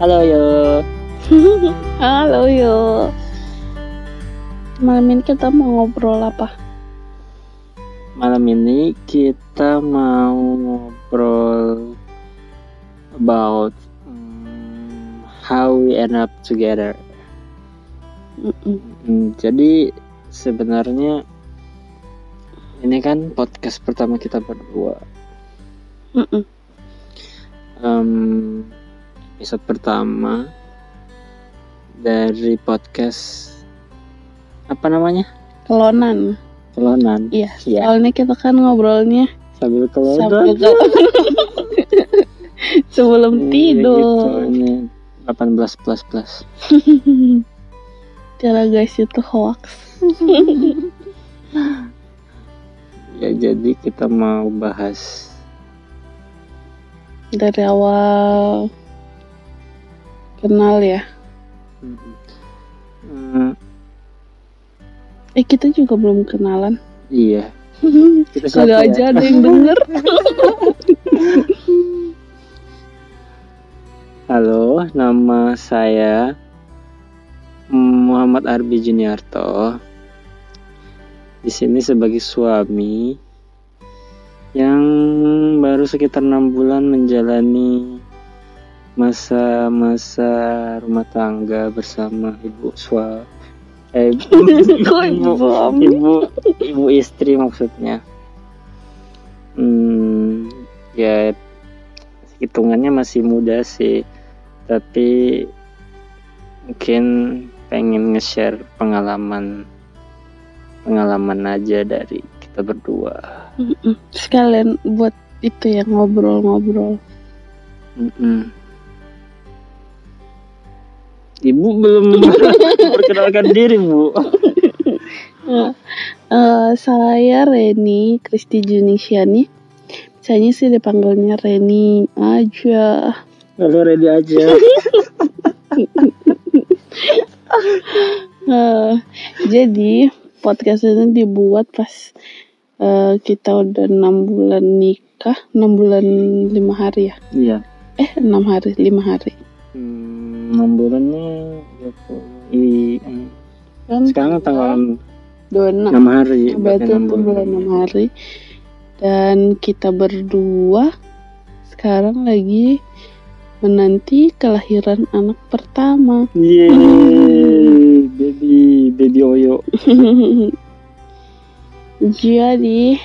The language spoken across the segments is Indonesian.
Halo yo. Halo yo. Malam ini kita mau ngobrol apa? Malam ini kita mau ngobrol about mm, how we end up together. Mm-mm. Hmm, jadi sebenarnya ini kan podcast pertama kita berdua. Mm-mm. Em, episode pertama dari podcast apa namanya? Kelonan. Kelonan. Iya. Iya. Soalnya kita kan ngobrolnya Sambil kelonan. ke sebelum Iya, tidur. Gitu, ini 18 plus plus. Cara guys itu hoax. Ya jadi kita mau bahas Dari awal kenal ya. Hmm, Eh kita juga belum kenalan. iya. Kita Kagak ya? aja ada yang denger. Halo, nama saya Muhammad Arbi Juniarto. Di sini sebagai suami yang baru sekitar enam bulan menjalani masa-masa rumah tangga bersama ibu sua eh, ibu suami? ibu ibu istri maksudnya. Hmm, ya hitungannya masih muda sih tapi mungkin pengen nge-share pengalaman pengalaman aja dari kita berdua. Sekalian buat itu ya ngobrol-ngobrol. Ibu belum memperkenalkan diri bu Eh, saya Reni Kristi Junisiani. Biasanya sih dipanggilnya Reni aja. kalau ready aja Eh, jadi podcast ini dibuat pas eh, kita udah enam bulan nikah, enam bulan lima hari ya? iya Eh enam hari, lima hari. Hmm, enam bulannya ya, i. Kan sekarang tanggal dua enam. enam hari Berarti enam itu bulan enam hari. Dan kita berdua sekarang lagi menanti kelahiran anak pertama. Yeay, baby baby oyo Jadi,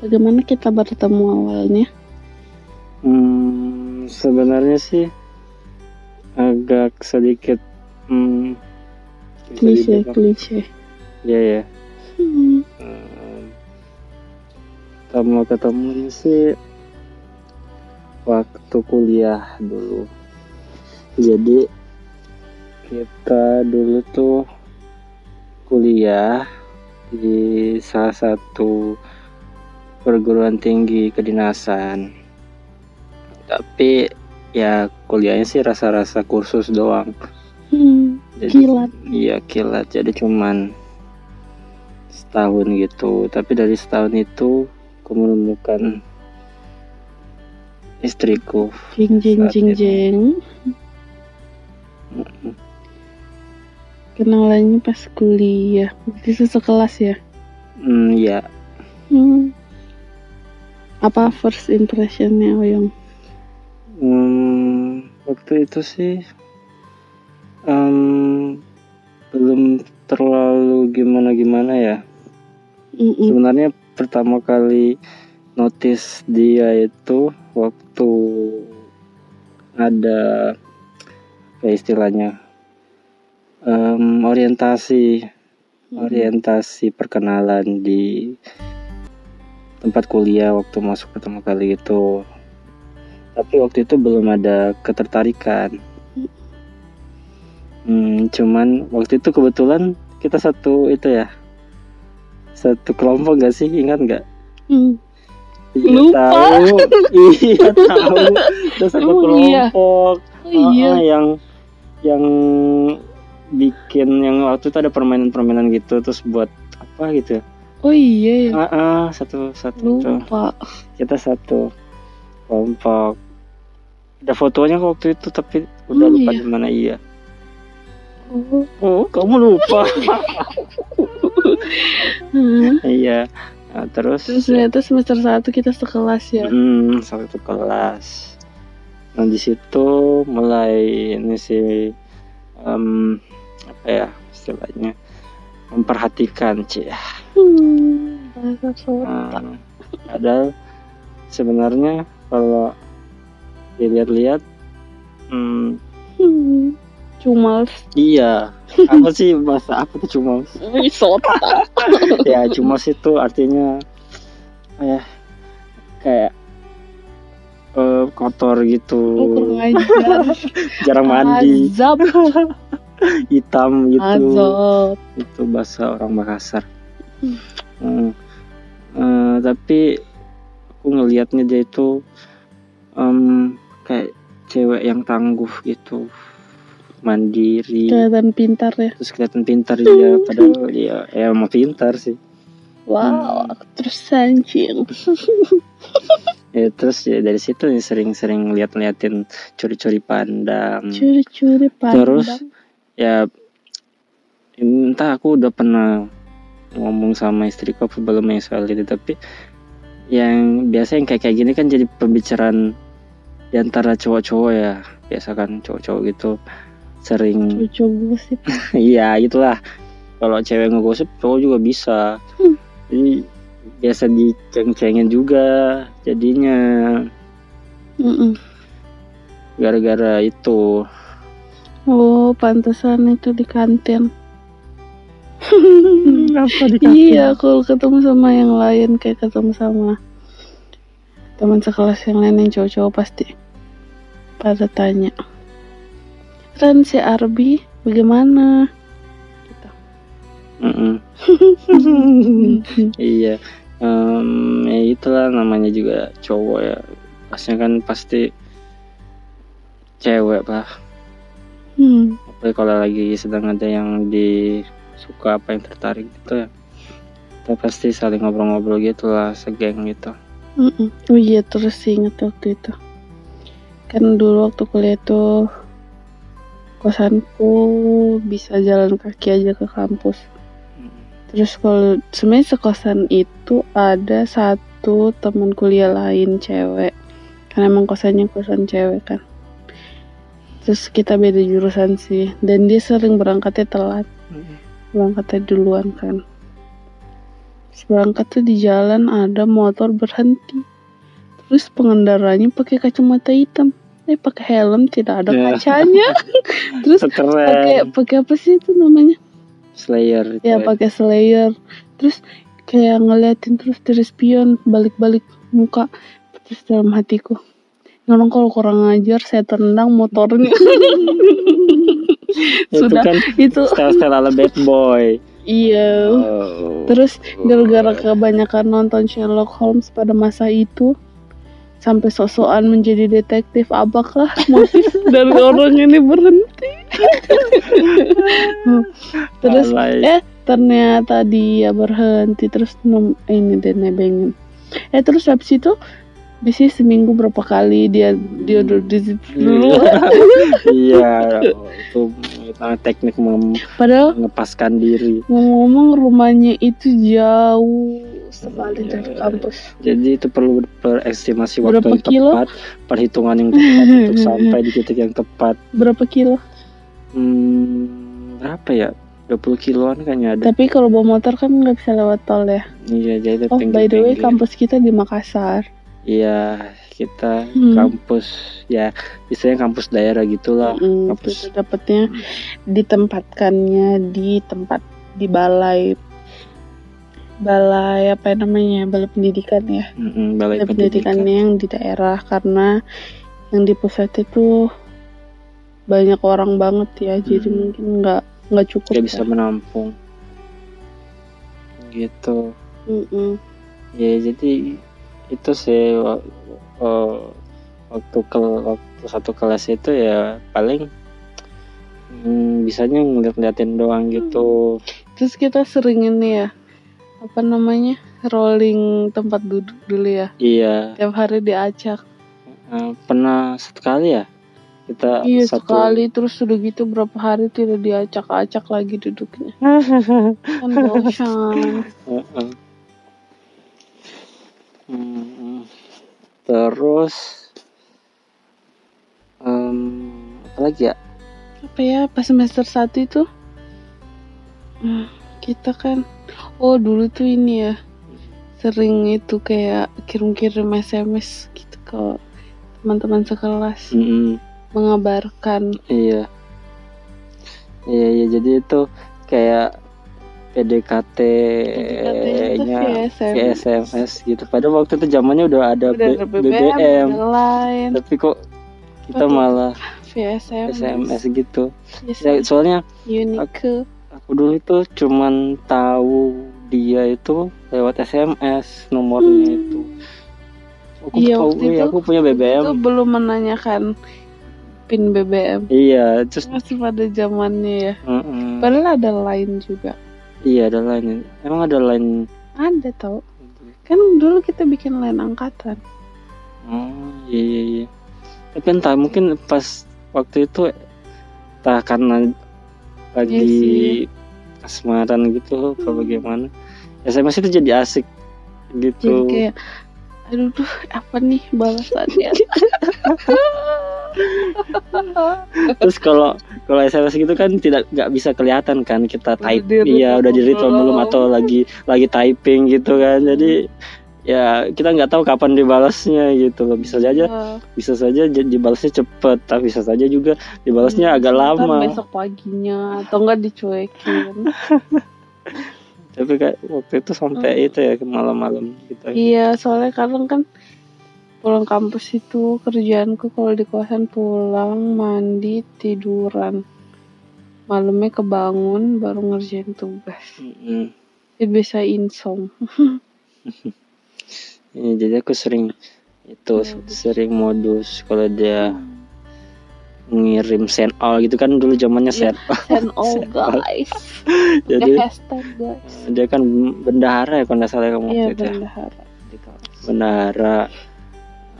bagaimana kita bertemu awalnya? Hmm, sebenarnya sih agak sedikit hmm, Klise, klise. Iya ya. Hmm, Hmm, ketemu ketemunya sih waktu kuliah dulu. Jadi kita dulu tuh kuliah di salah satu perguruan tinggi kedinasan. Tapi ya kuliahnya sih rasa-rasa kursus doang. hmm, Jadi- Kilat. Iya kilat. Jadi cuman setahun gitu. Tapi dari setahun itu aku menemukan istriku. Saat jeng itu. jeng. Kenalannya pas kuliah. Berarti sekelas ya? Hmm, ya. Hmm. Apa first impressionnya Oyong? Hmm, waktu itu sih em, belum terlalu gimana-gimana ya. Mm-mm. Sebenarnya pertama kali notice dia itu waktu ada apa istilahnya em, orientasi orientasi perkenalan di tempat kuliah waktu masuk pertama kali itu tapi waktu itu belum ada ketertarikan hmm, cuman waktu itu kebetulan kita satu itu ya satu kelompok gak sih ingat nggak Hmm. Iya, Lupa. tahu iya tahu Ada satu Emang iya? kelompok Oh iya. Ah, yang yang bikin yang waktu itu ada permainan-permainan gitu terus buat apa gitu Oh iya ya. ah, ah, satu satu Lupa. kita satu kelompok ada fotonya waktu itu tapi udah Oh, lupa iya. di mana iya Oh. oh kamu lupa Hmm. iya Nah, terus Terus ternyata semester 1 kita sekelas ya. Hmm, satu kelas. Nah di situ mulai ini sih em, apa ya istilahnya memperhatikan cie. Hmm. Nah, padahal sebenarnya kalau dilihat-lihat, hmm, Hmm. Iya apa sih bahasa apa tuh cuma Wih, Sota. ya cuma itu artinya ya kayak eh, kotor gitu Oh, jarang mandi Azab. hitam gitu Azab. itu bahasa orang Makassar Hmm. Eh, tapi aku ngelihatnya dia itu em, kayak cewek yang tangguh gitu mandiri Kelihatan pintar ya. terus kelihatan pintar dia padahal dia ya emang pintar sih Wow, Hmm. aku tersancing. ya terus ya dari situ nih sering-sering lihat-liatin curi-curi pandang Curi-curi pandang. Terus? ya entah aku udah pernah ngomong sama istriku apa belum yang soal itu tapi yang biasa yang kayak kayak gini kan jadi pembicaraan di antara cowok-cowok ya biasa kan cowok-cowok gitu sering Cucu gosip. iya itulah kalau cewek ngegosip cowok juga bisa Hmm. jadi biasa diceng-cengin juga jadinya Mm-mm. gara-gara itu Oh, pantesan itu di kantin. apa Iya, kalau ketemu sama yang lain kayak ketemu sama teman sekelas yang lain yang cowok-cowok pasti pada tanya. Ren si Arbi bagaimana? Gitu. Mm-mm. Iya, Em, ya itulah namanya juga cowok ya. Pasnya kan pasti cewek lah. Hmm. Apalagi kalau lagi sedang ada yang disuka apa yang tertarik gitu ya. Kita pasti saling ngobrol-ngobrol gitu lah, segeng gitu. Mm-mm. Oh iya terus sih inget waktu itu. Kan dulu waktu kuliah tuh Kosanku bisa jalan kaki aja ke kampus. Terus kalau sebenarnya sekosan itu ada satu teman kuliah lain cewek. Karena emang kosannya kosan cewek kan. Terus kita beda jurusan sih. Dan dia sering berangkatnya telat. Berangkatnya duluan kan berangkat tuh di jalan ada motor berhenti. Terus pengendaranya pakai kacamata hitam. Eh pakai helm tidak ada Ya. kacanya. Terus Itu pakai pakai apa sih itu namanya? Slayer itu ya pakai slayer. Terus kayak ngeliatin terus dari spion balik-balik muka. Terus dalam hatiku Norang kalau kurang ajar saya tendang motornya. Itu sudah kan itu. style-style ala bad boy. Iya Oh. terus gara-gara kebanyakan nonton Sherlock Holmes pada masa itu sampai sosokan menjadi detektif apakah motif dari orang ini berhenti terus Alay. eh ternyata dia berhenti terus nem- ini deh nebengin eh terus habis itu biasanya seminggu berapa kali dia dia udah di situ dulu iya, itu namanya teknik mem- padahal mengepaskan diri. ngomong-ngomong rumahnya itu jauh sekali Iya. dari kampus Jadi itu perlu berestimasi waktu Berapa yang kilo? tepat, perhitungan yang tepat untuk sampai di titik yang tepat. berapa kilo Hmm, berapa ya? 20 kiloan kayaknya ada. tapi kalau bawa motor kan nggak bisa lewat tol ya Iya, jadi oh by the way kampus kita di Makassar Iya, kita Hmm. kampus ya, istilahnya kampus daerah gitulah. Mm, kampus. kita dapatnya ditempatkannya di tempat di balai balai apa namanya balai pendidikan ya Mm-mm, balai balai pendidikan. pendidikannya yang di daerah karena yang di pusat itu banyak orang banget ya jadi Hmm. mungkin nggak nggak cukup Gak bisa ya. menampung. Gitu. Mm-mm. Ya jadi itu sih eh, waktu ke waktu satu kelas itu ya paling hmm, bisanya ngeliat-ngeliatin doang gitu. terus kita sering ini ya apa namanya rolling tempat duduk dulu ya Iya. tiap hari diacak Eh, pernah satu kali ya kita Iya satu sekali terus udah gitu berapa hari tidak diacak-acak lagi duduknya. Kan bosan. Hmm, terus em, apa lagi ya? Apa ya pas semester 1 itu? Hmm, kita kan oh dulu tuh ini ya sering itu kayak kirim-kirim SMS gitu ke teman-teman sekelas. Mm-mm. mengabarkan. Iya. Iya iya jadi itu kayak PDKT-nya via via SMS gitu. Padahal waktu itu zamannya udah ada udah B- BBM udah lain. Tapi kok kita Pakai malah via SMS, SMS gitu. Yes, Ya, soalnya Unicode aku dulu itu cuman tahu dia itu lewat SMS nomornya Hmm. itu. Aku Iya, tahu iya, itu- aku punya BBM itu belum menanyakan pin BBM iya terus masih pada zamannya ya. Mm-mm. padahal ada lain juga iya ada lain emang ada lain ada tau. Kan dulu kita bikin lain angkatan. Oh iya iya iya. Tapi entah mungkin pas waktu itu entah karena lagi Iya kasmaran gitu apa Hmm. bagaimana SMS itu jadi asik jadi gitu kayak aduh duh apa nih balasannya? Terus kalau kalau SMS gitu kan tidak nggak bisa kelihatan kan kita type. iya udah di read atau belum atau lagi lagi typing gitu kan. Jadi ya kita nggak tahu kapan dibalasnya gitu loh. Bisa saja Iya. bisa saja dibalasnya cepet tapi bisa saja juga dibalasnya Hmm, agak lama. besok paginya atau enggak dicuekin tapi kayak waktu itu sampai Hmm. itu ya ke malam-malam gitu iya soalnya kadang kan pulang kampus itu kerjaanku kalau di kosan pulang mandi tiduran malamnya kebangun baru ngerjain tugas Mm-mm. jadi bisa insom Iya, jadi aku sering itu Modus. sering modus kalau dia ngirim send all gitu kan dulu zamannya Iya. send all. send all guys. Jadi hashtag guys. dia kan bendahara ya kalau nggak salah kamu waktu itu ya. bendahara. Bendahara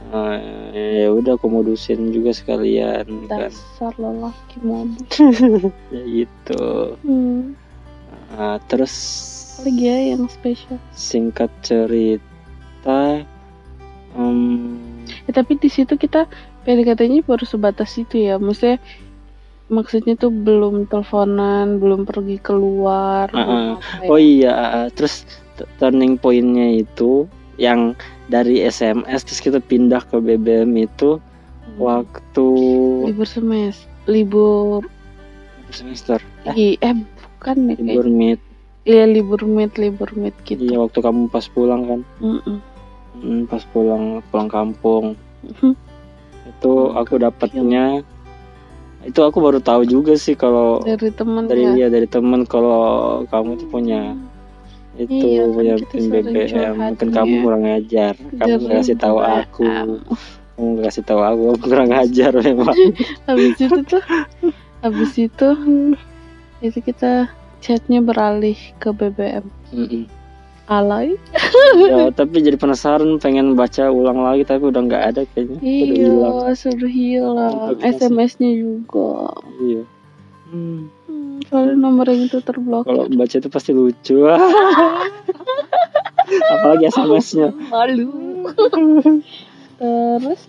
Eh, ya udah aku modusin juga sekalian kan. Dasar lelaki modus. Ya gitu. Hmm. Ah, terus lagi ya yang spesial. singkat cerita em, Ya, tapi di situ kita PDKT-nya baru sebatas itu ya. Maksudnya maksudnya tuh belum teleponan, belum pergi keluar. Apa ya. oh iya ah, terus turning pointnya itu yang dari SMS terus kita pindah ke BBM itu Hmm. waktu libur semester, libur semester eh, eh bukan ya kayak libur mid iya libur mid, libur mid gitu. iya waktu kamu pas pulang kan Mm-mm. Hmm, pas pulang pulang kampung Mhm. Itu aku dapatnya. Itu aku baru tahu juga sih kalau Dari teman dari ya. dia dari temen kalau kamu tuh punya itu Iya, kan punya pin sering BBM. mungkin nih kamu ya. kurang ajar. Kamu nggak kasih tahu aku. Kamu nggak kasih tahu aku aku kurang ajar memang. Habis itu tuh, habis itu itu kita chatnya beralih ke BBM. Mm-mm. Alay? ya, tapi jadi penasaran pengen baca ulang lagi tapi udah nggak ada kayaknya udah hilang Iya, sudah hilang. SMS-nya juga. iya Hmm, Hmm, soalnya nomor yang itu kalau terblokir. baca itu pasti lucu apalagi SMS-nya Malu. Terus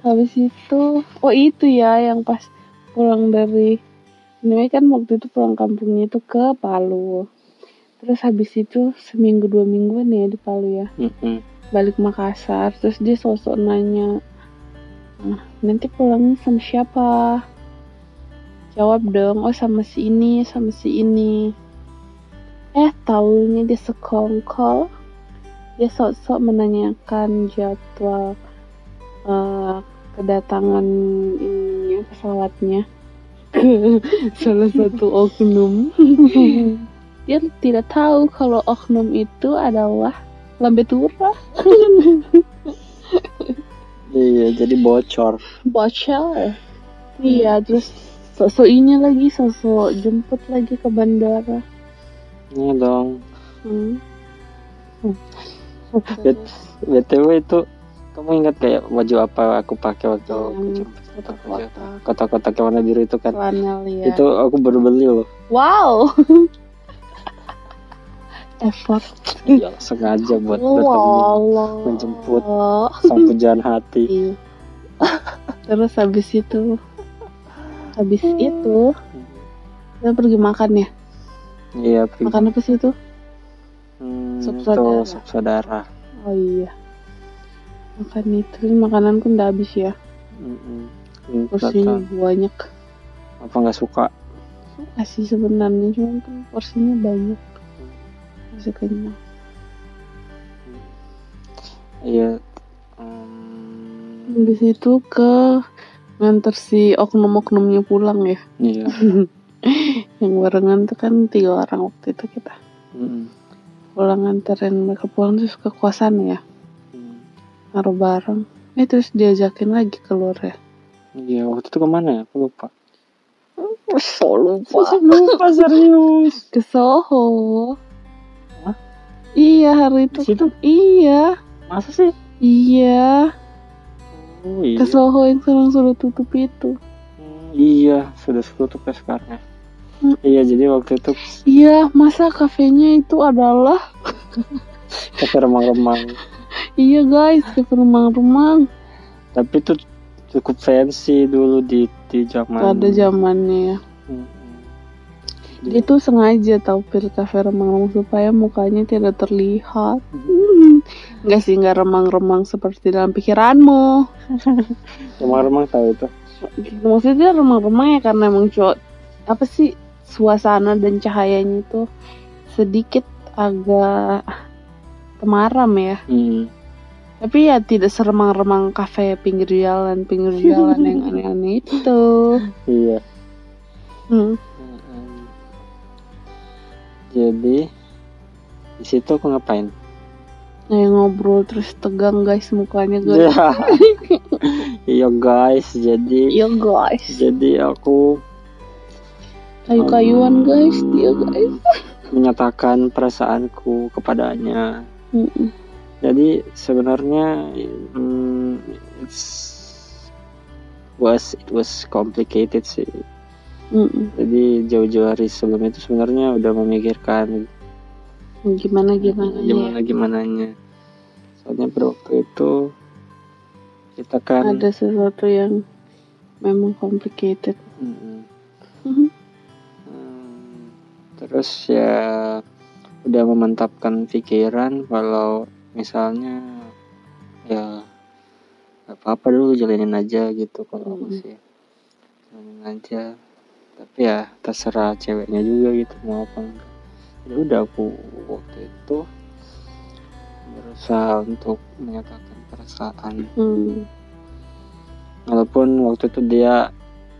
habis itu, oh itu ya yang pas pulang dari ini kan waktu itu pulang kampungnya itu ke Palu. Terus habis itu seminggu dua mingguan ya di Palu ya. Mm-mm. Balik Makassar, terus dia sosok nanya, "Ah, nanti pulangnya sama siapa? Jawab dong, oh sama si ini, sama si ini. Eh, taunya dia sekongkol. Dia sok-sok menanyakan jadwal eh, kedatangan ininya pesawatnya ke salah satu oknum. dia tidak tahu kalau oknum itu adalah lambe tura, iya jadi bocor. Bocor. Iya, terus sosok ini lagi, sosok jemput lagi ke bandara. Iya dong. Hmm. Bet- btw itu kamu ingat kayak baju apa aku pakai waktu Yang aku jemput? kotak-kotak. Kotak-kotak yang warna biru itu kan? Flanel ya itu aku baru beli loh. Wow effort. Ya, sengaja buat bertemu Allah. menjemput. sang pujaan hati. Iya. terus habis itu habis itu kita pergi makan ya? Iya pergi. Makan apa sih itu? Hmm, Sup saudara. sup saudara. Oh iya. Makan itu makanan pun udah habis ya. Hmm, porsinya banyak. Apa nggak suka? Suka sih sebenarnya cuma kan porsinya banyak kenyang iya Hmm, habis itu ke nganter si oknum-oknumnya pulang ya. Iya. Yang barengan tuh kan tiga orang waktu itu kita. Mm-mm. pulang nganterin mereka pulang terus ke kosan ya. Hmm. naruh bareng. Eh terus diajakin lagi keluar ya. Iya waktu itu ke mana ya? Aku lupa. So lupa. Lupa serius. Ke Soho? Iya hari di itu. situ? Iya. Masa sih? Iya. Oh iya. Ke Soho yang sekarang sudah tutup itu. Hmm, iya sudah tutup ya sekarang ya. Hmm. iya jadi waktu itu iya masa kafenya itu adalah kafe remang-remang. Iya guys kafe remang-remang. Tapi itu cukup fancy dulu di di zaman pada zamannya ya. Mm-mm. Dia tuh sengaja tahu pilih kafe remang-remang supaya mukanya tidak terlihat Hmm. Enggak sih, enggak remang-remang seperti dalam pikiranmu. remang-remang tahu itu Maksudnya remang-remang ya karena emang cowok apa sih suasana dan cahayanya itu sedikit agak temaram ya. Hmm. Tapi ya tidak seremang-remang kafe pinggir jalan, pinggir jalan yang aneh-aneh itu. iya Hmm. Jadi di situ aku ngapain Nah, ngobrol terus tegang guys mukanya guys. Iya. iya guys jadi Iya guys, jadi aku kayu-kayuan guys, dia guys. menyatakan perasaanku kepadanya Mm-mm. jadi sebenarnya hmm, it's was it was complicated sih Mm-mm. jadi jauh-jauh hari sebelum itu sebenarnya udah memikirkan Gimana gimana gimana gimananya soalnya pada waktu itu kita kan Ada sesuatu yang memang complicated. Mm-mm. Mhm. Hmm, terus ya udah memantapkan pikiran kalau misalnya ya gak apa-apa dulu jalanin aja gitu kalau aku Mhm. sih jalanin aja tapi ya terserah ceweknya juga gitu mau apa enggak ya udah aku waktu itu berusaha untuk menyatakan perasaan Hmm. walaupun waktu itu dia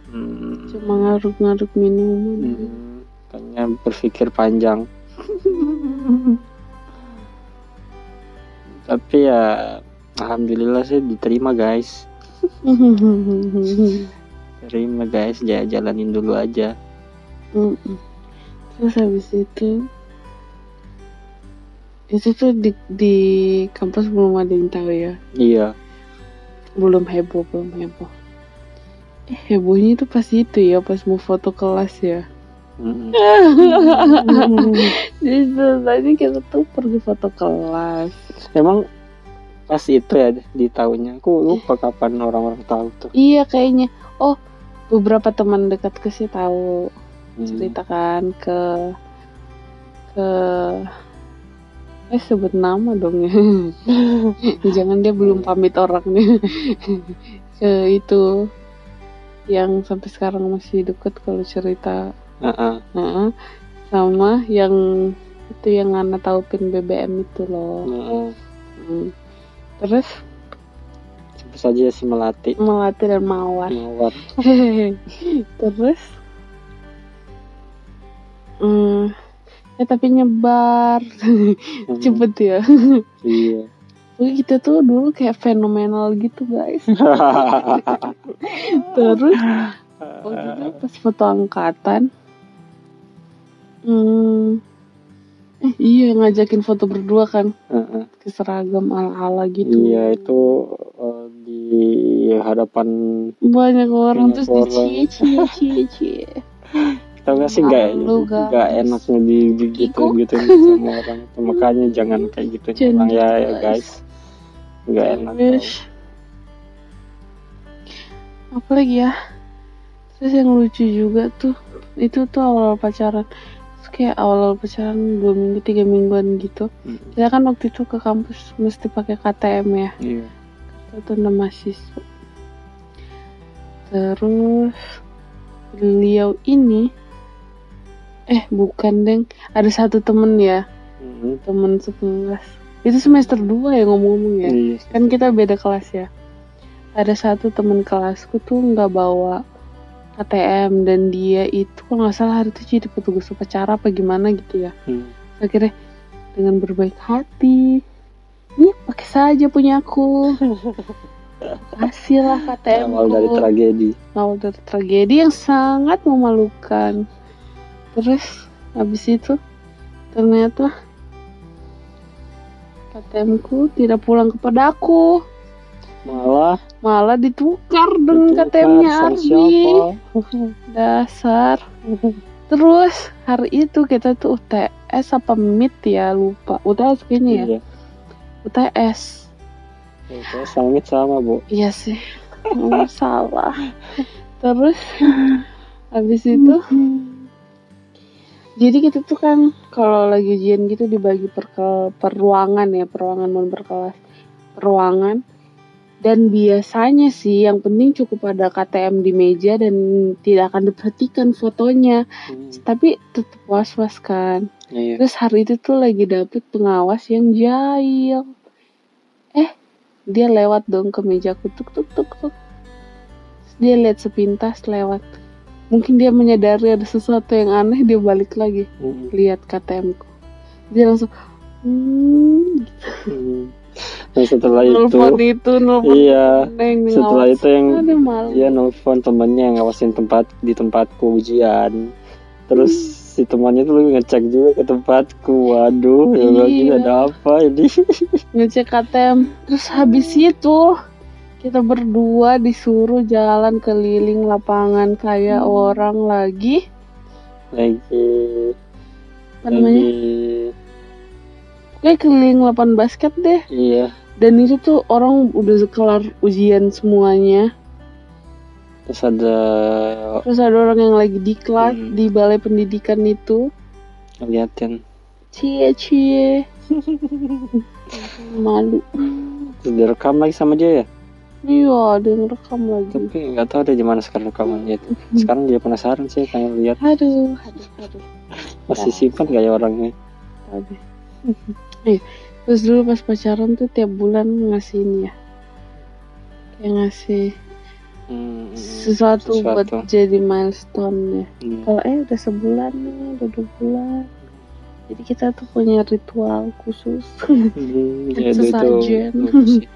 hmm, Cuma ngaruk-ngaruk minuman. hmm, kayaknya berpikir panjang tapi ya alhamdulillah sih diterima guys terima guys. Ya jalanin dulu aja. Mm-mm. Terus habis itu itu tuh di, di kampus belum ada yang tahu ya? Iya. Belum heboh belum heboh. Eh hebohnya itu pas itu ya pas mau foto kelas ya? Mm-mm. jadi ceritanya kita tuh pergi foto kelas. Emang pas itu ya di tahunnya aku lupa kapan orang-orang tahu tuh. Iya kayaknya. Oh beberapa teman dekat ke sih tahu Hmm. ceritakan ke ke eh sebut nama dong ya jangan dia belum pamit orangnya ke itu yang sampai sekarang masih deket kalau cerita Heeh. Nah, sama yang itu yang anak tahu pin BBM itu loh Heeh. Hmm. terus saja si melati. Melati dan mawar. Mawar. Terus? Hmm, eh tapi nyebar. Cepet ya. Iya. Kita tuh dulu kayak fenomenal gitu guys. Terus? Waktu itu pas foto angkatan? Hmm, eh iya ngajakin foto berdua kan. Heeh. ke seragam ala-ala gitu. Iya itu di hadapan banyak orang Banyak terus dicie cie cie cie tau gak sih nggak Malu, nggak guys. enaknya di, di gitu gitu sama orang. Itu makanya jangan kayak gitu orang. Ya gitu, ya guys. nggak enak apa lagi ya? Terus yang lucu juga tuh itu tuh awal pacaran. Terus kayak awal pacaran dua minggu tiga mingguan gitu. Hmm, kita kan waktu itu ke kampus mesti pakai KTM ya. Iya nama mahasiswa. Terus beliau ini eh bukan deng. Ada satu temen ya. Hmm, temen sekelas. Itu semester 2 ya ngomong-ngomong ya? Iya kan kita beda kelas ya. Ada satu temen kelasku tuh nggak bawa KTM dan dia itu kalau nggak salah hari itu jadi petugas upacara apa gimana gitu ya. Hmm, akhirnya dengan berbaik hati nih pakai saja punyaku kasih lah KTM awal dari tragedi. Awal dari tragedi yang sangat memalukan. Terus habis itu ternyata KTM ku tidak pulang kepadaku malah? Malah ditukar dengan KTM-nya siapa? Dasar. Terus hari itu kita tuh UTS apa MIT ya lupa. UTS kayaknya ya? Iya UTS itu sangit sama bu. Iya sih. Oh, salah. Terus habis itu jadi kita tuh kan kalau lagi ujian gitu dibagi per, ke- per ruangan ya per ruangan non berkelas. Ruangan dan biasanya sih yang penting cukup ada KTM di meja dan tidak akan diperhatikan fotonya. Hmm, tapi tetap was was kan iya. Terus hari itu tuh lagi dapet pengawas yang jahil. Eh dia lewat dong ke mejaku tuk tuk tuk tuk. Terus dia lihat sepintas lewat. Mungkin dia menyadari ada sesuatu yang aneh dia balik lagi. Hmm, lihat KTM ku dia langsung hmm, hmm. dan setelah itu itu iya. Neng setelah itu yang dia nelfon temennya yang ngawasin tempat di tempatku ujian. Terus si temannya tuh lagi ngecek juga ke tempatku. Waduh ya Iya. ada apa ini? Ngecek KTM terus habis itu kita berdua disuruh jalan keliling lapangan kayak orang lagi. Lagi. Apa namanya kayak keliling lapangan basket deh. Iya. Dan itu tuh orang udah kelar ujian semuanya terus ada terus ada orang yang lagi di kelas Hmm. di balai pendidikan itu. Ngeliatin. Cie cie. Malu. Terus direkam lagi sama dia ya? Iya ada yang rekam lagi. Tapi nggak tahu deh gimana sekarang rekamannya. Itu sekarang dia penasaran sih pengen lihat. Aduh aduh aduh. Masih simpan gak ya orangnya? Tadi. Iya. Terus dulu pas pacaran tuh tiap bulan ngasih ini ya. Kayak ngasih Hmm, sesuatu, buat sesuatu. jadi milestone ya. hmm. Kalau eh udah sebulan nih, udah dua bulan. Jadi kita tuh punya ritual khusus. Hmm, jadi itu Sesajen. jadi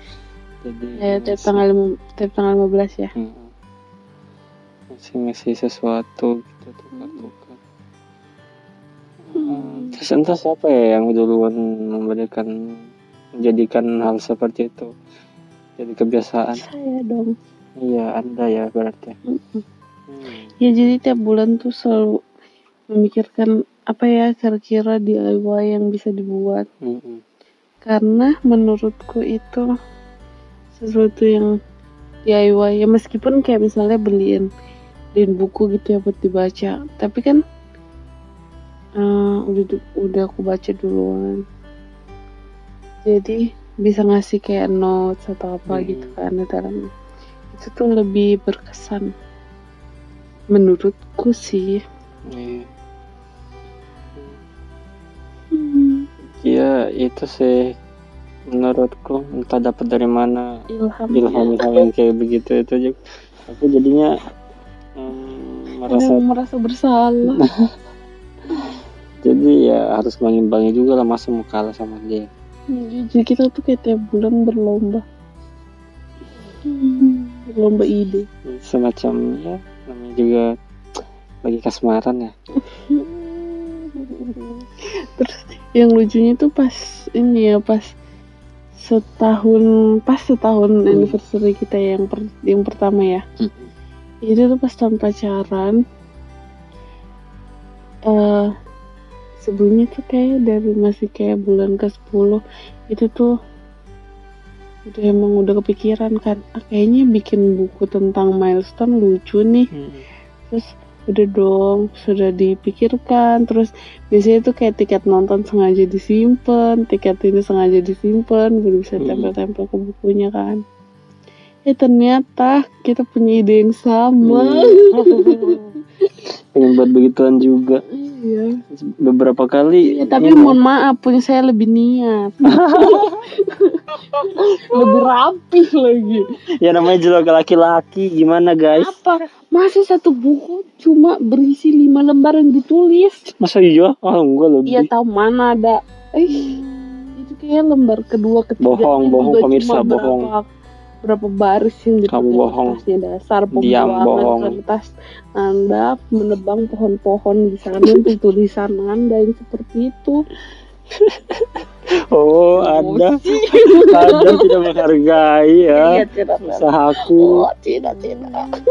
ya tiap tanggal tiap tanggal 15 ya. Hmm. masih ngasih sesuatu gitu tukar-tukar Hmm, terus entah siapa ya yang duluan memberikan menjadikan hal seperti itu jadi kebiasaan Saya dong. Iya anda ya berarti Mm-mm. Hmm. Ya jadi tiap bulan tuh selalu memikirkan apa ya kira-kira DIY yang bisa dibuat. Mm-mm. karena menurutku itu sesuatu yang DIY ya meskipun kayak misalnya beliin beliin buku gitu ya buat dibaca tapi kan eh, udah udah aku baca duluan jadi bisa ngasih kayak notes atau apa Hmm. gitu kan di dalamnya itu tuh lebih berkesan menurutku sih. Iya. Hmm, Iya itu sih menurutku. Entah dapat dari mana. Ilham ilham-ilham yang kayak begitu itu juga aku jadinya hmm, merasa yang merasa bersalah. Jadi ya harus mengimbangi juga lah masa mau kalah sama dia. Jadi kita tuh kayak tiap bulan berlomba. Hmm, berlomba ide. semacam ya namanya juga lagi kasmaran ya. Terus yang lucunya tuh pas ini ya pas setahun pas setahun anniversary kita yang per, yang pertama ya. Itu tuh pas tahun pacaran. Eh sebelumnya tuh kayak dari masih kayak bulan ke 10 itu tuh udah emang udah kepikiran kan ah, kayaknya bikin buku tentang milestone lucu nih. Terus udah dong sudah dipikirkan. Terus biasanya tuh kayak tiket nonton sengaja disimpan tiket ini sengaja disimpan biar bisa Hmm. tempel-tempel ke bukunya kan. Eh ternyata kita punya ide yang sama pengen buat begituan juga. Iya. Beberapa kali Ya, tapi ini- mohon maaf punya saya lebih niat. Lebih rapi lagi. Ya namanya juga laki-laki. Gimana guys? Apa? Masa satu buku cuma berisi lima lembar yang ditulis? Masa iya? Ah enggak lebih. Iya tahu mana ada. Eh itu kayak lembar kedua ketiga Bohong, bohong, pemirsa, bohong. berapa, berapa baris yang dipakai Kamu bohong. dasar pembuangan bohong. kertas anda menebang pohon-pohon di sana untuk tulisan anda yang seperti itu. Oh ada ada tidak menghargai ya. Iya, tidak. usahaku Oh, tidak tidak.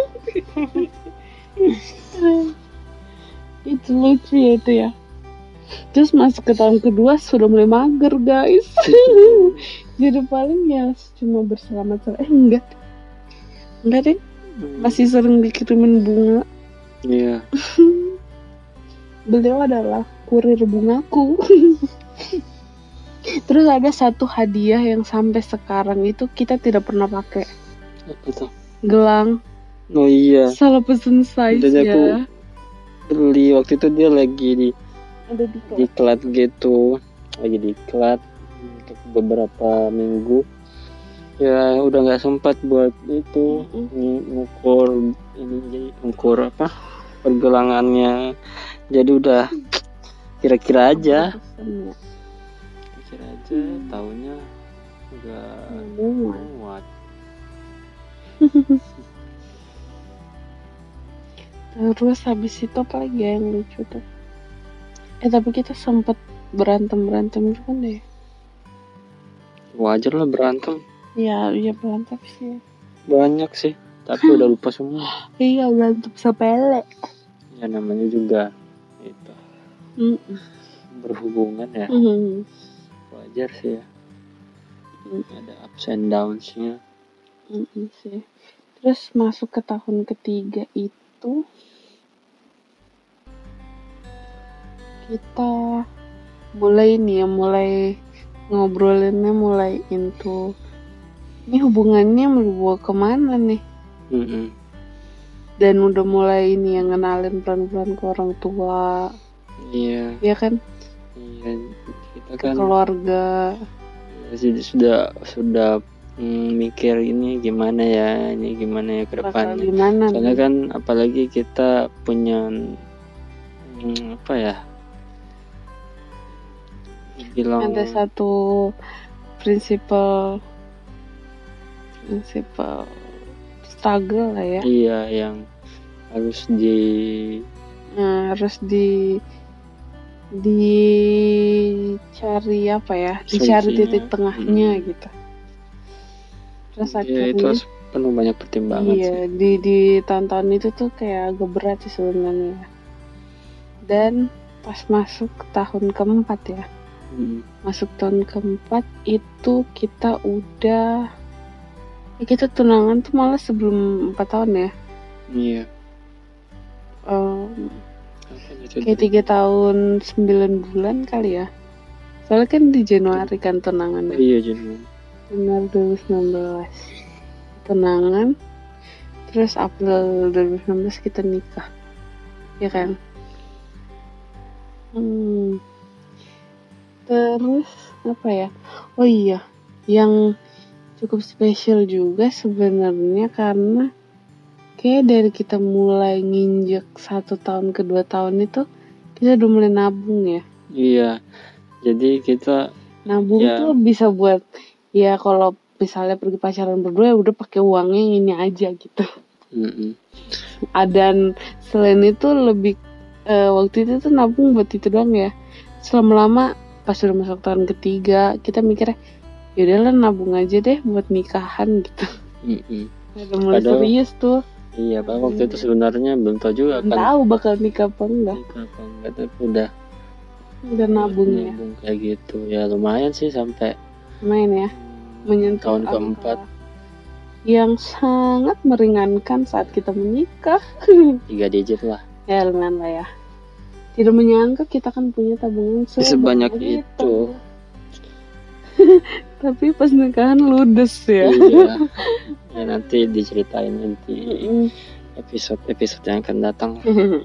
Itu lucu ya itu ya. Terus masuk ke tahun kedua sudah mulai mager guys jadi paling ya cuma berselamat selamat eh enggak. Enggak deh. Masih sering dikirimin bunga. Iya. Beliau adalah kurir bungaku. Terus ada satu hadiah yang sampai sekarang itu kita tidak pernah pakai. Apa tuh? Gelang. Oh iya. Salah pesen size Jadi ya aku- beli. Waktu itu dia lagi di ada di diklat gitu. Lagi diklat untuk beberapa minggu. Ya udah nggak sempat buat itu ngukur ini jadi ngukur apa pergelangannya. Jadi udah kira-kira aja. Ya. kira aja tahunya nggak muat. Terus habis itu apa lagi ya yang lucu tuh? Eh tapi kita sempet berantem berantem juga deh. Wajar lah berantem Iya iya berantem sih. banyak sih tapi udah lupa semua Iya berantem sepele. ya namanya juga itu Mm-mm. berhubungan ya Mm. wajar sih ya Mm. ada ups and downs-nya Mm-mm sih. Terus masuk ke tahun ketiga itu kita mulai nih ya mulai ngobrolinnya mulai into ini hubungannya mau ke mana nih? Mm-mm. dan udah mulai ini yang ngenalin pelan-pelan ke orang tua. Iya. Ya kan? Iya kita ke kan keluarga. Ya, sudah sudah sudah mm, mikir ini gimana ya ini gimana ya ke gimana soalnya nih? kan apalagi kita punya mm, apa ya bilang ada satu prinsipal prinsipal struggle lah ya. Iya yang harus di Nah, harus di dicari apa ya? Dicari Solusinya. titik tengahnya Hmm. gitu. Terus ya itu akhirnya harus penuh banyak pertimbangan iya sih. di di tahun-tahun itu tuh kayak agak berat sih sebenarnya. Dan pas masuk tahun keempat ya Mm. masuk tahun keempat itu kita udah ya kita tunangan tuh malah sebelum empat tahun ya. Iya. Itu? kayak tiga tahun sembilan bulan kali ya. Soalnya kan di Januari kan tunangan ya. Iya Jun Januari 2019 tunangan terus April 2019 kita nikah. Ya kan? Hmm. Terus apa ya oh iya yang cukup spesial juga sebenarnya karena kayak dari kita mulai nginjek satu tahun kedua tahun itu kita udah mulai nabung ya iya jadi kita nabung Ya. tuh bisa buat ya kalau misalnya pergi pacaran berdua ya udah pakai uangnya yang ini aja gitu mm-mm. Ah, dan selain itu lebih eh, waktu itu tuh nabung buat itu doang ya selama lama pas udah masuk tahun ketiga kita mikirnya yaudahlah nabung aja deh buat nikahan gitu. Mm-mm. ada mulai Padahal- serius tuh. iya pak waktu itu sebenarnya belum tahu juga belum kan. tahu bakal nikah apa enggak. Nikah apa enggak tapi udah udah nabung ya. Nabung kayak gitu. Ya lumayan sih sampai main ya. Hmm, menyentuh tahun keempat. yang sangat meringankan saat kita menikah. Tiga digit lah. Ya lumayan lah ya tidak menyangka kita kan punya tabungan Sebanyak itu. tapi pas nikahan ludes ya. Iya. Ya nanti diceritain nanti episode episode yang akan datang.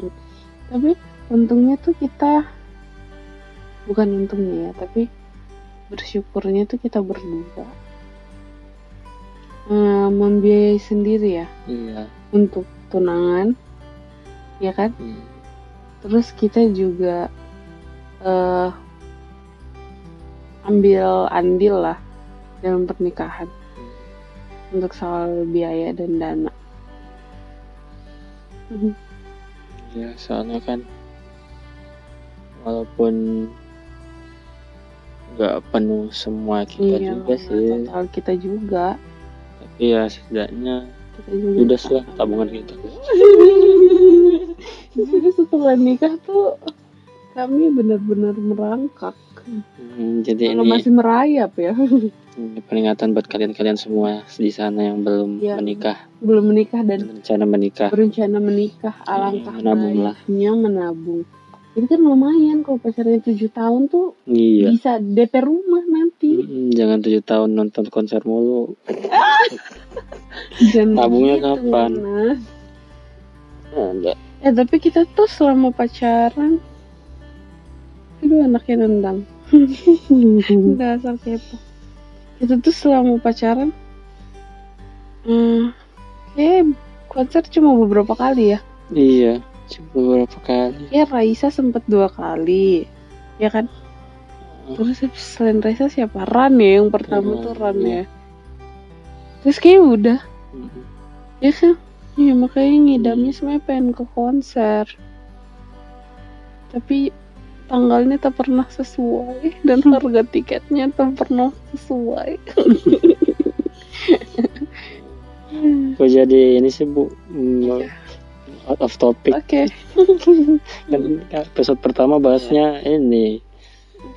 Tapi untungnya tuh kita bukan untungnya ya tapi bersyukurnya tuh kita berdua eh, membiayai sendiri ya iya. untuk tunangan ya kan? Hmm. Terus kita juga eh ambil andil lah dalam pernikahan. Untuk soal biaya dan dana. Ya soalnya kan walaupun nggak penuh semua kita iya juga sih. total kita juga. Tapi ya setidaknya kita juga ludes lah tabungan kita jadi setelah nikah tuh kami benar-benar merangkak. Hmm, jadi kalau ini masih merayap ya. ini peringatan buat kalian-kalian semua di sana yang belum Iya. menikah. Belum menikah dan rencana menikah. berencana menikah alangkah menabung lah. baiknya menabung. Jadi kan lumayan kalau pacarnya tujuh tahun tuh iya. bisa DP rumah nanti. Hmm, jangan tujuh tahun nonton konser mulu. Tabungnya begitu, kapan? Mas. ada Eh tapi kita tuh selama pacaran Aduh anaknya nendang. Dasar kepo. Kita tuh selama pacaran hmm, Kayak konser cuma beberapa kali ya. Iya cuma beberapa kali. Ya Raisa sempet dua kali Ya kan? Terus selain Raisa siapa? Ran ya yang pertama Hmm, tuh Ran iya. ya. Terus kayak udah. Hmm. Ya kan Iya makanya ngidamnya sebenarnya pengen ke konser. Tapi tanggalnya tak pernah sesuai Dan harga tiketnya tak pernah sesuai. Kok jadi ini sih bu? Hmm, Iya. out of topic. Oke. Kan episode pertama bahasnya ini.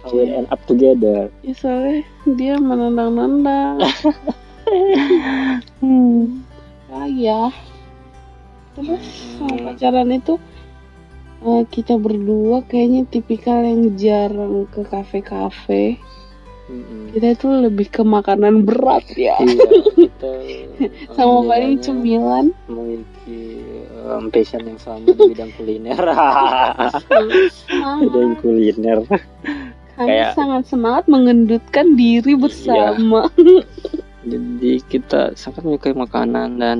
How we end up together. Ya soalnya dia menendang-nendang. Ah ya Terus sama pacaran itu eh, Kita berdua kayaknya tipikal yang jarang ke kafe-kafe. Mm-mm. Kita itu lebih ke makanan berat ya. Iya kita Sama paling alhamdulillahnya cemilan. Memiliki um, passion yang sama di bidang kuliner. Bidang kuliner. Kami Kayak- sangat semangat mengendutkan diri bersama. jadi kita sangat menyukai makanan dan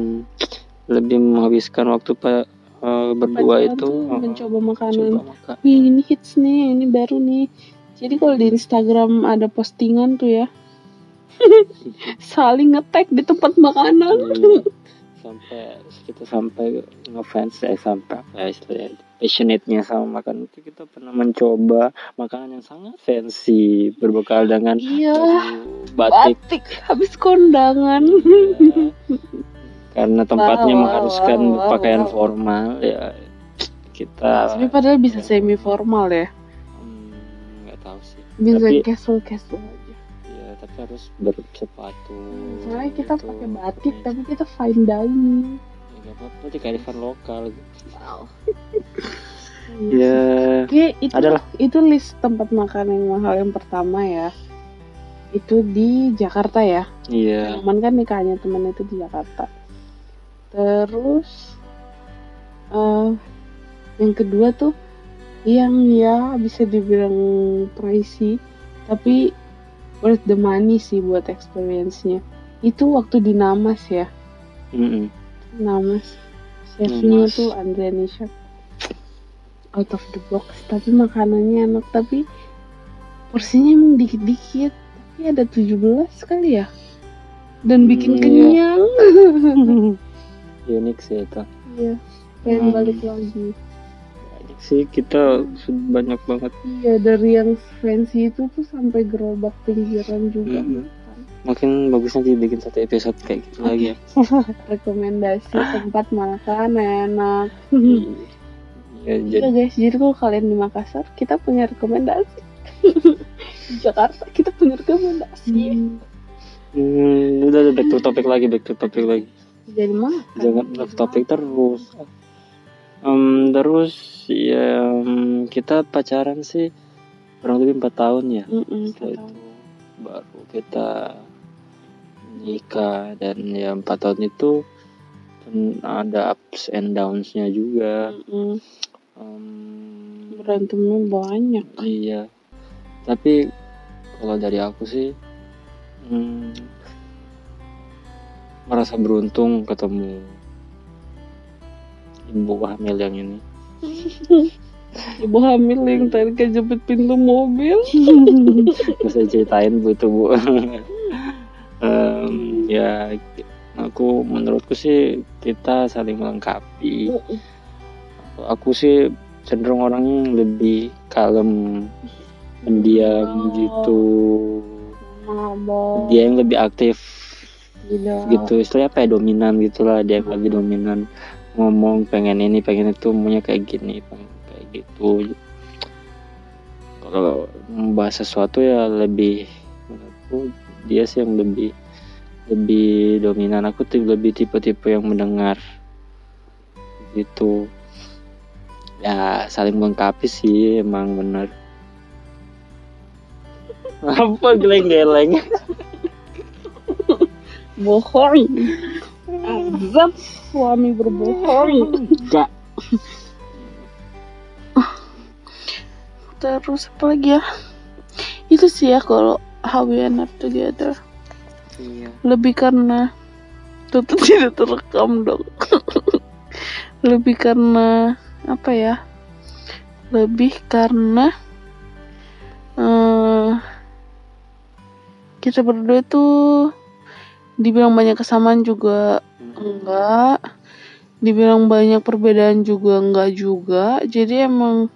lebih menghabiskan waktu pa, uh, berdua Pacaran itu uh, mencoba makanan. coba makan Wih, ini hits nih, ini baru nih. Jadi kalau di Instagram ada postingan tuh ya, saling ngetek di tempat makanan. Iya. sampai kita sampai ngefans eh sampai ya istilahnya passionate-nya sama makanan itu kita pernah mencoba makanan yang sangat fancy berbekal dengan Iya, batik batik habis kondangan. ya. karena tempatnya Wow, mengharuskan wow, wow, pakaian wow. formal ya kita Tapi padahal bisa semi formal ya. hmm, nggak tahu sih Bisa Tapi- casual casual aja. ya tapi harus bersepatu Soalnya kita gitu. pakai batik tapi kita fine dining. ya, nggak apa-apa di kearifan lokal Wow. ya Oke, itu Adalah. itu list tempat makan yang mahal yang pertama ya. Itu di Jakarta ya. iya Teman kan nikahnya temen itu di Jakarta. Terus eh yang kedua tuh yang ya bisa dibilang pricey tapi worth the money sih buat experience-nya. Itu waktu di Namas ya. Mm-mm. Namas. Chefnya Namas. tuh Andrea Chef. Out of the box. Tapi makanannya enak. Tapi porsinya emang dikit-dikit. Tapi ada 17 kali ya. Dan bikin Hmm, iya. kenyang. unik sih itu Iya. Pengen Hmm. balik lagi. banyak sih kita sudah banyak banget Iya dari yang fancy itu tuh sampai gerobak pinggiran juga Mhm. makan. mungkin bagusnya dibikin satu episode kayak gitu lagi ya rekomendasi tempat makan enak ya Iya jadi guys, jadi kalau kalian di Makassar, kita punya rekomendasi. di Jakarta, kita punya rekomendasi. hmm, udah udah, back to topic lagi back to topic lagi Jadi jangan off topic terus. Em, terus ya em, kita pacaran sih kurang lebih empat tahun ya. Setelah itu baru kita nikah dan ya empat tahun itu kan ada ups and downs-nya juga. Em, Berantemnya banyak. iya. Tapi kalau dari aku sih hmm, merasa beruntung ketemu ibu hamil yang ini. Ibu hamil yang tadi kejepit pintu mobil. Usah ceritain bu itu bu? Em, ya aku menurutku sih kita saling melengkapi. Aku sih cenderung yang lebih kalem pendiam Oh. gitu. Dia yang lebih aktif Gitu istilahnya apa ya dominan gitulah dia lebih dominan. Ngomong pengen ini pengen itu maunya kayak gini pengen kayak gitu. Kalau membahas sesuatu ya lebih menurutku dia sih yang lebih lebih dominan. Aku tuh lebih tipe-tipe yang mendengar. Gitu. Ya saling melengkapi sih emang bener. Apa geleng-geleng Bohong. Azab suami berbohong. enggak Terus apa lagi ya? Itu sih ya kalau how we end up together. iya Lebih karena Tutup tidak terekam dong. Lebih karena apa ya? Lebih karena eh kita berdua tuh dibilang banyak kesamaan juga enggak dibilang banyak perbedaan juga enggak juga jadi emang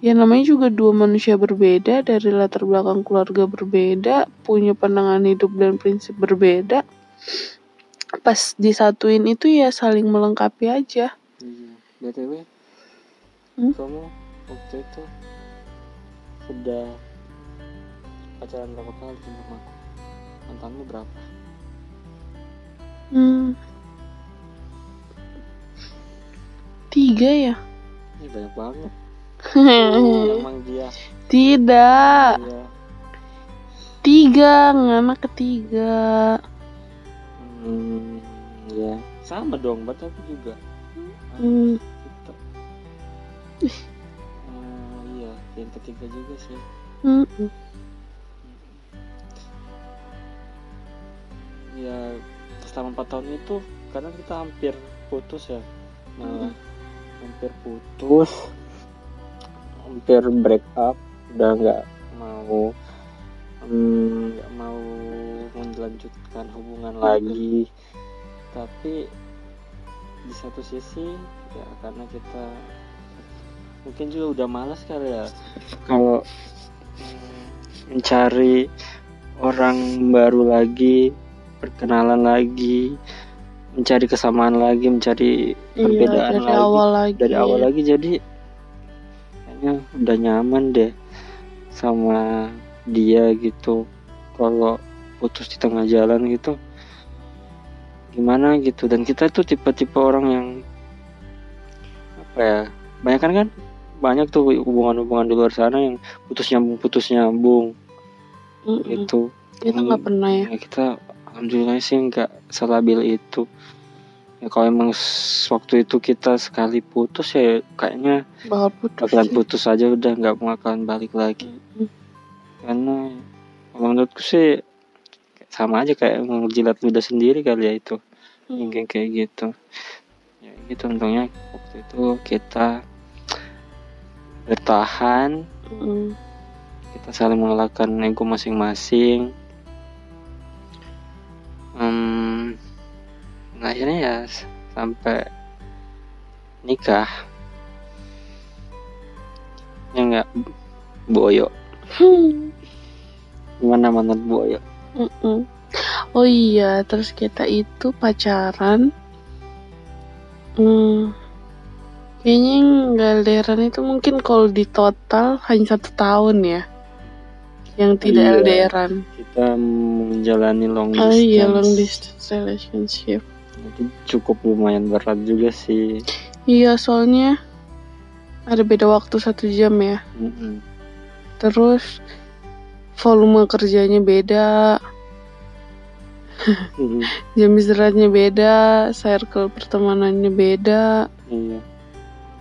ya namanya juga dua manusia berbeda dari latar belakang keluarga berbeda punya pandangan hidup dan prinsip berbeda pas disatuin itu ya saling melengkapi aja Iya. BTW, Hmm? kamu waktu itu sudah pacaran berapa kali sama aku? Mantanmu berapa? Hmm. tiga ya Ini banyak banget. Emang dia. tidak Iya. tiga anak ketiga Hmm, ya. Sama dong, berarti aku juga. Hmm. Kita. Eh, iya, yang ketiga juga sih. Mm-mm. Ya, selama 4 tahun itu karena kita hampir putus ya. Malah hampir putus. Hampir break up, udah nggak mau mm, nggak mau melanjutkan hubungan lagi. Tapi di satu sisi ya karena kita mungkin juga udah malas kali ya kalau mm, mencari orang baru lagi perkenalan lagi mencari kesamaan lagi mencari Iya, perbedaan dari lagi awal lagi. dari awal lagi jadi kayaknya udah nyaman deh sama dia gitu kalau putus di tengah jalan gitu gimana gitu dan kita tuh tipe-tipe orang yang apa ya banyak kan kan banyak tuh hubungan-hubungan di luar sana yang putus nyambung putus nyambung Mm-mm. gitu Kita nggak pernah ya. ya kita alhamdulillah sih nggak selabil itu ya kalau emang waktu itu kita sekali putus ya kayaknya Bakal putus. bakalan sih. putus aja udah nggak bakalan balik lagi Mm. karena kalau menurutku sih sama aja kayak ngejilat ludah sendiri kali ya itu Mm. kayak kayak gitu ya gitu untungnya waktu itu kita bertahan Mm. kita saling mengalahkan ego masing-masing Em, nah akhirnya ya sampai nikah ya enggak Boyo Hmm. gimana mantan Boyo Mm-mm. Oh iya, terus kita itu pacaran. Hmm, kayaknya nggak LDRan itu mungkin kalau di total hanya satu tahun ya. Yang tidak Iya. LDRan. kita menjalani long Oh distance iya, long distance relationship. itu cukup lumayan berat juga sih Iya, soalnya ada beda waktu satu jam ya. Mm-mm. Terus volume kerjanya beda, Mm-mm. jam istirahatnya beda, circle pertemanannya beda. iya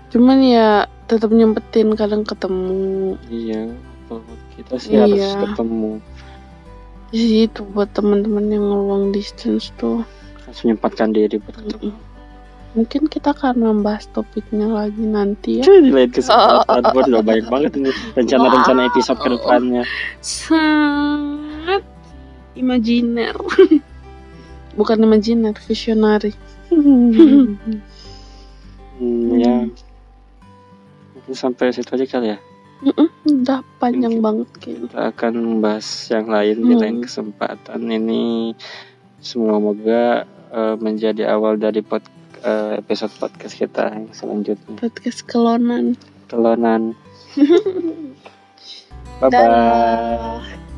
Cuman ya tetap nyempetin kadang ketemu. iya kalau kita sih harus Iya. ketemu Jadi itu buat teman-teman yang long distance tuh. harus menyempatkan diri buat ketemu Mungkin kita akan membahas topiknya lagi nanti ya. Di lain kesempatan Gua udah banyak banget ini rencana-rencana episode Wow. ke depannya Sangat imajiner. Bukan imajiner, visionary. hmm, ya mungkin sampai situ aja kali ya Mm-mm, Udah panjang Mungkin. banget kayaknya. kita akan membahas yang lain di lain Hmm. kesempatan ini semoga eh, menjadi awal dari pod, eh, episode podcast kita yang selanjutnya Podcast kelonan. telonan bye bye.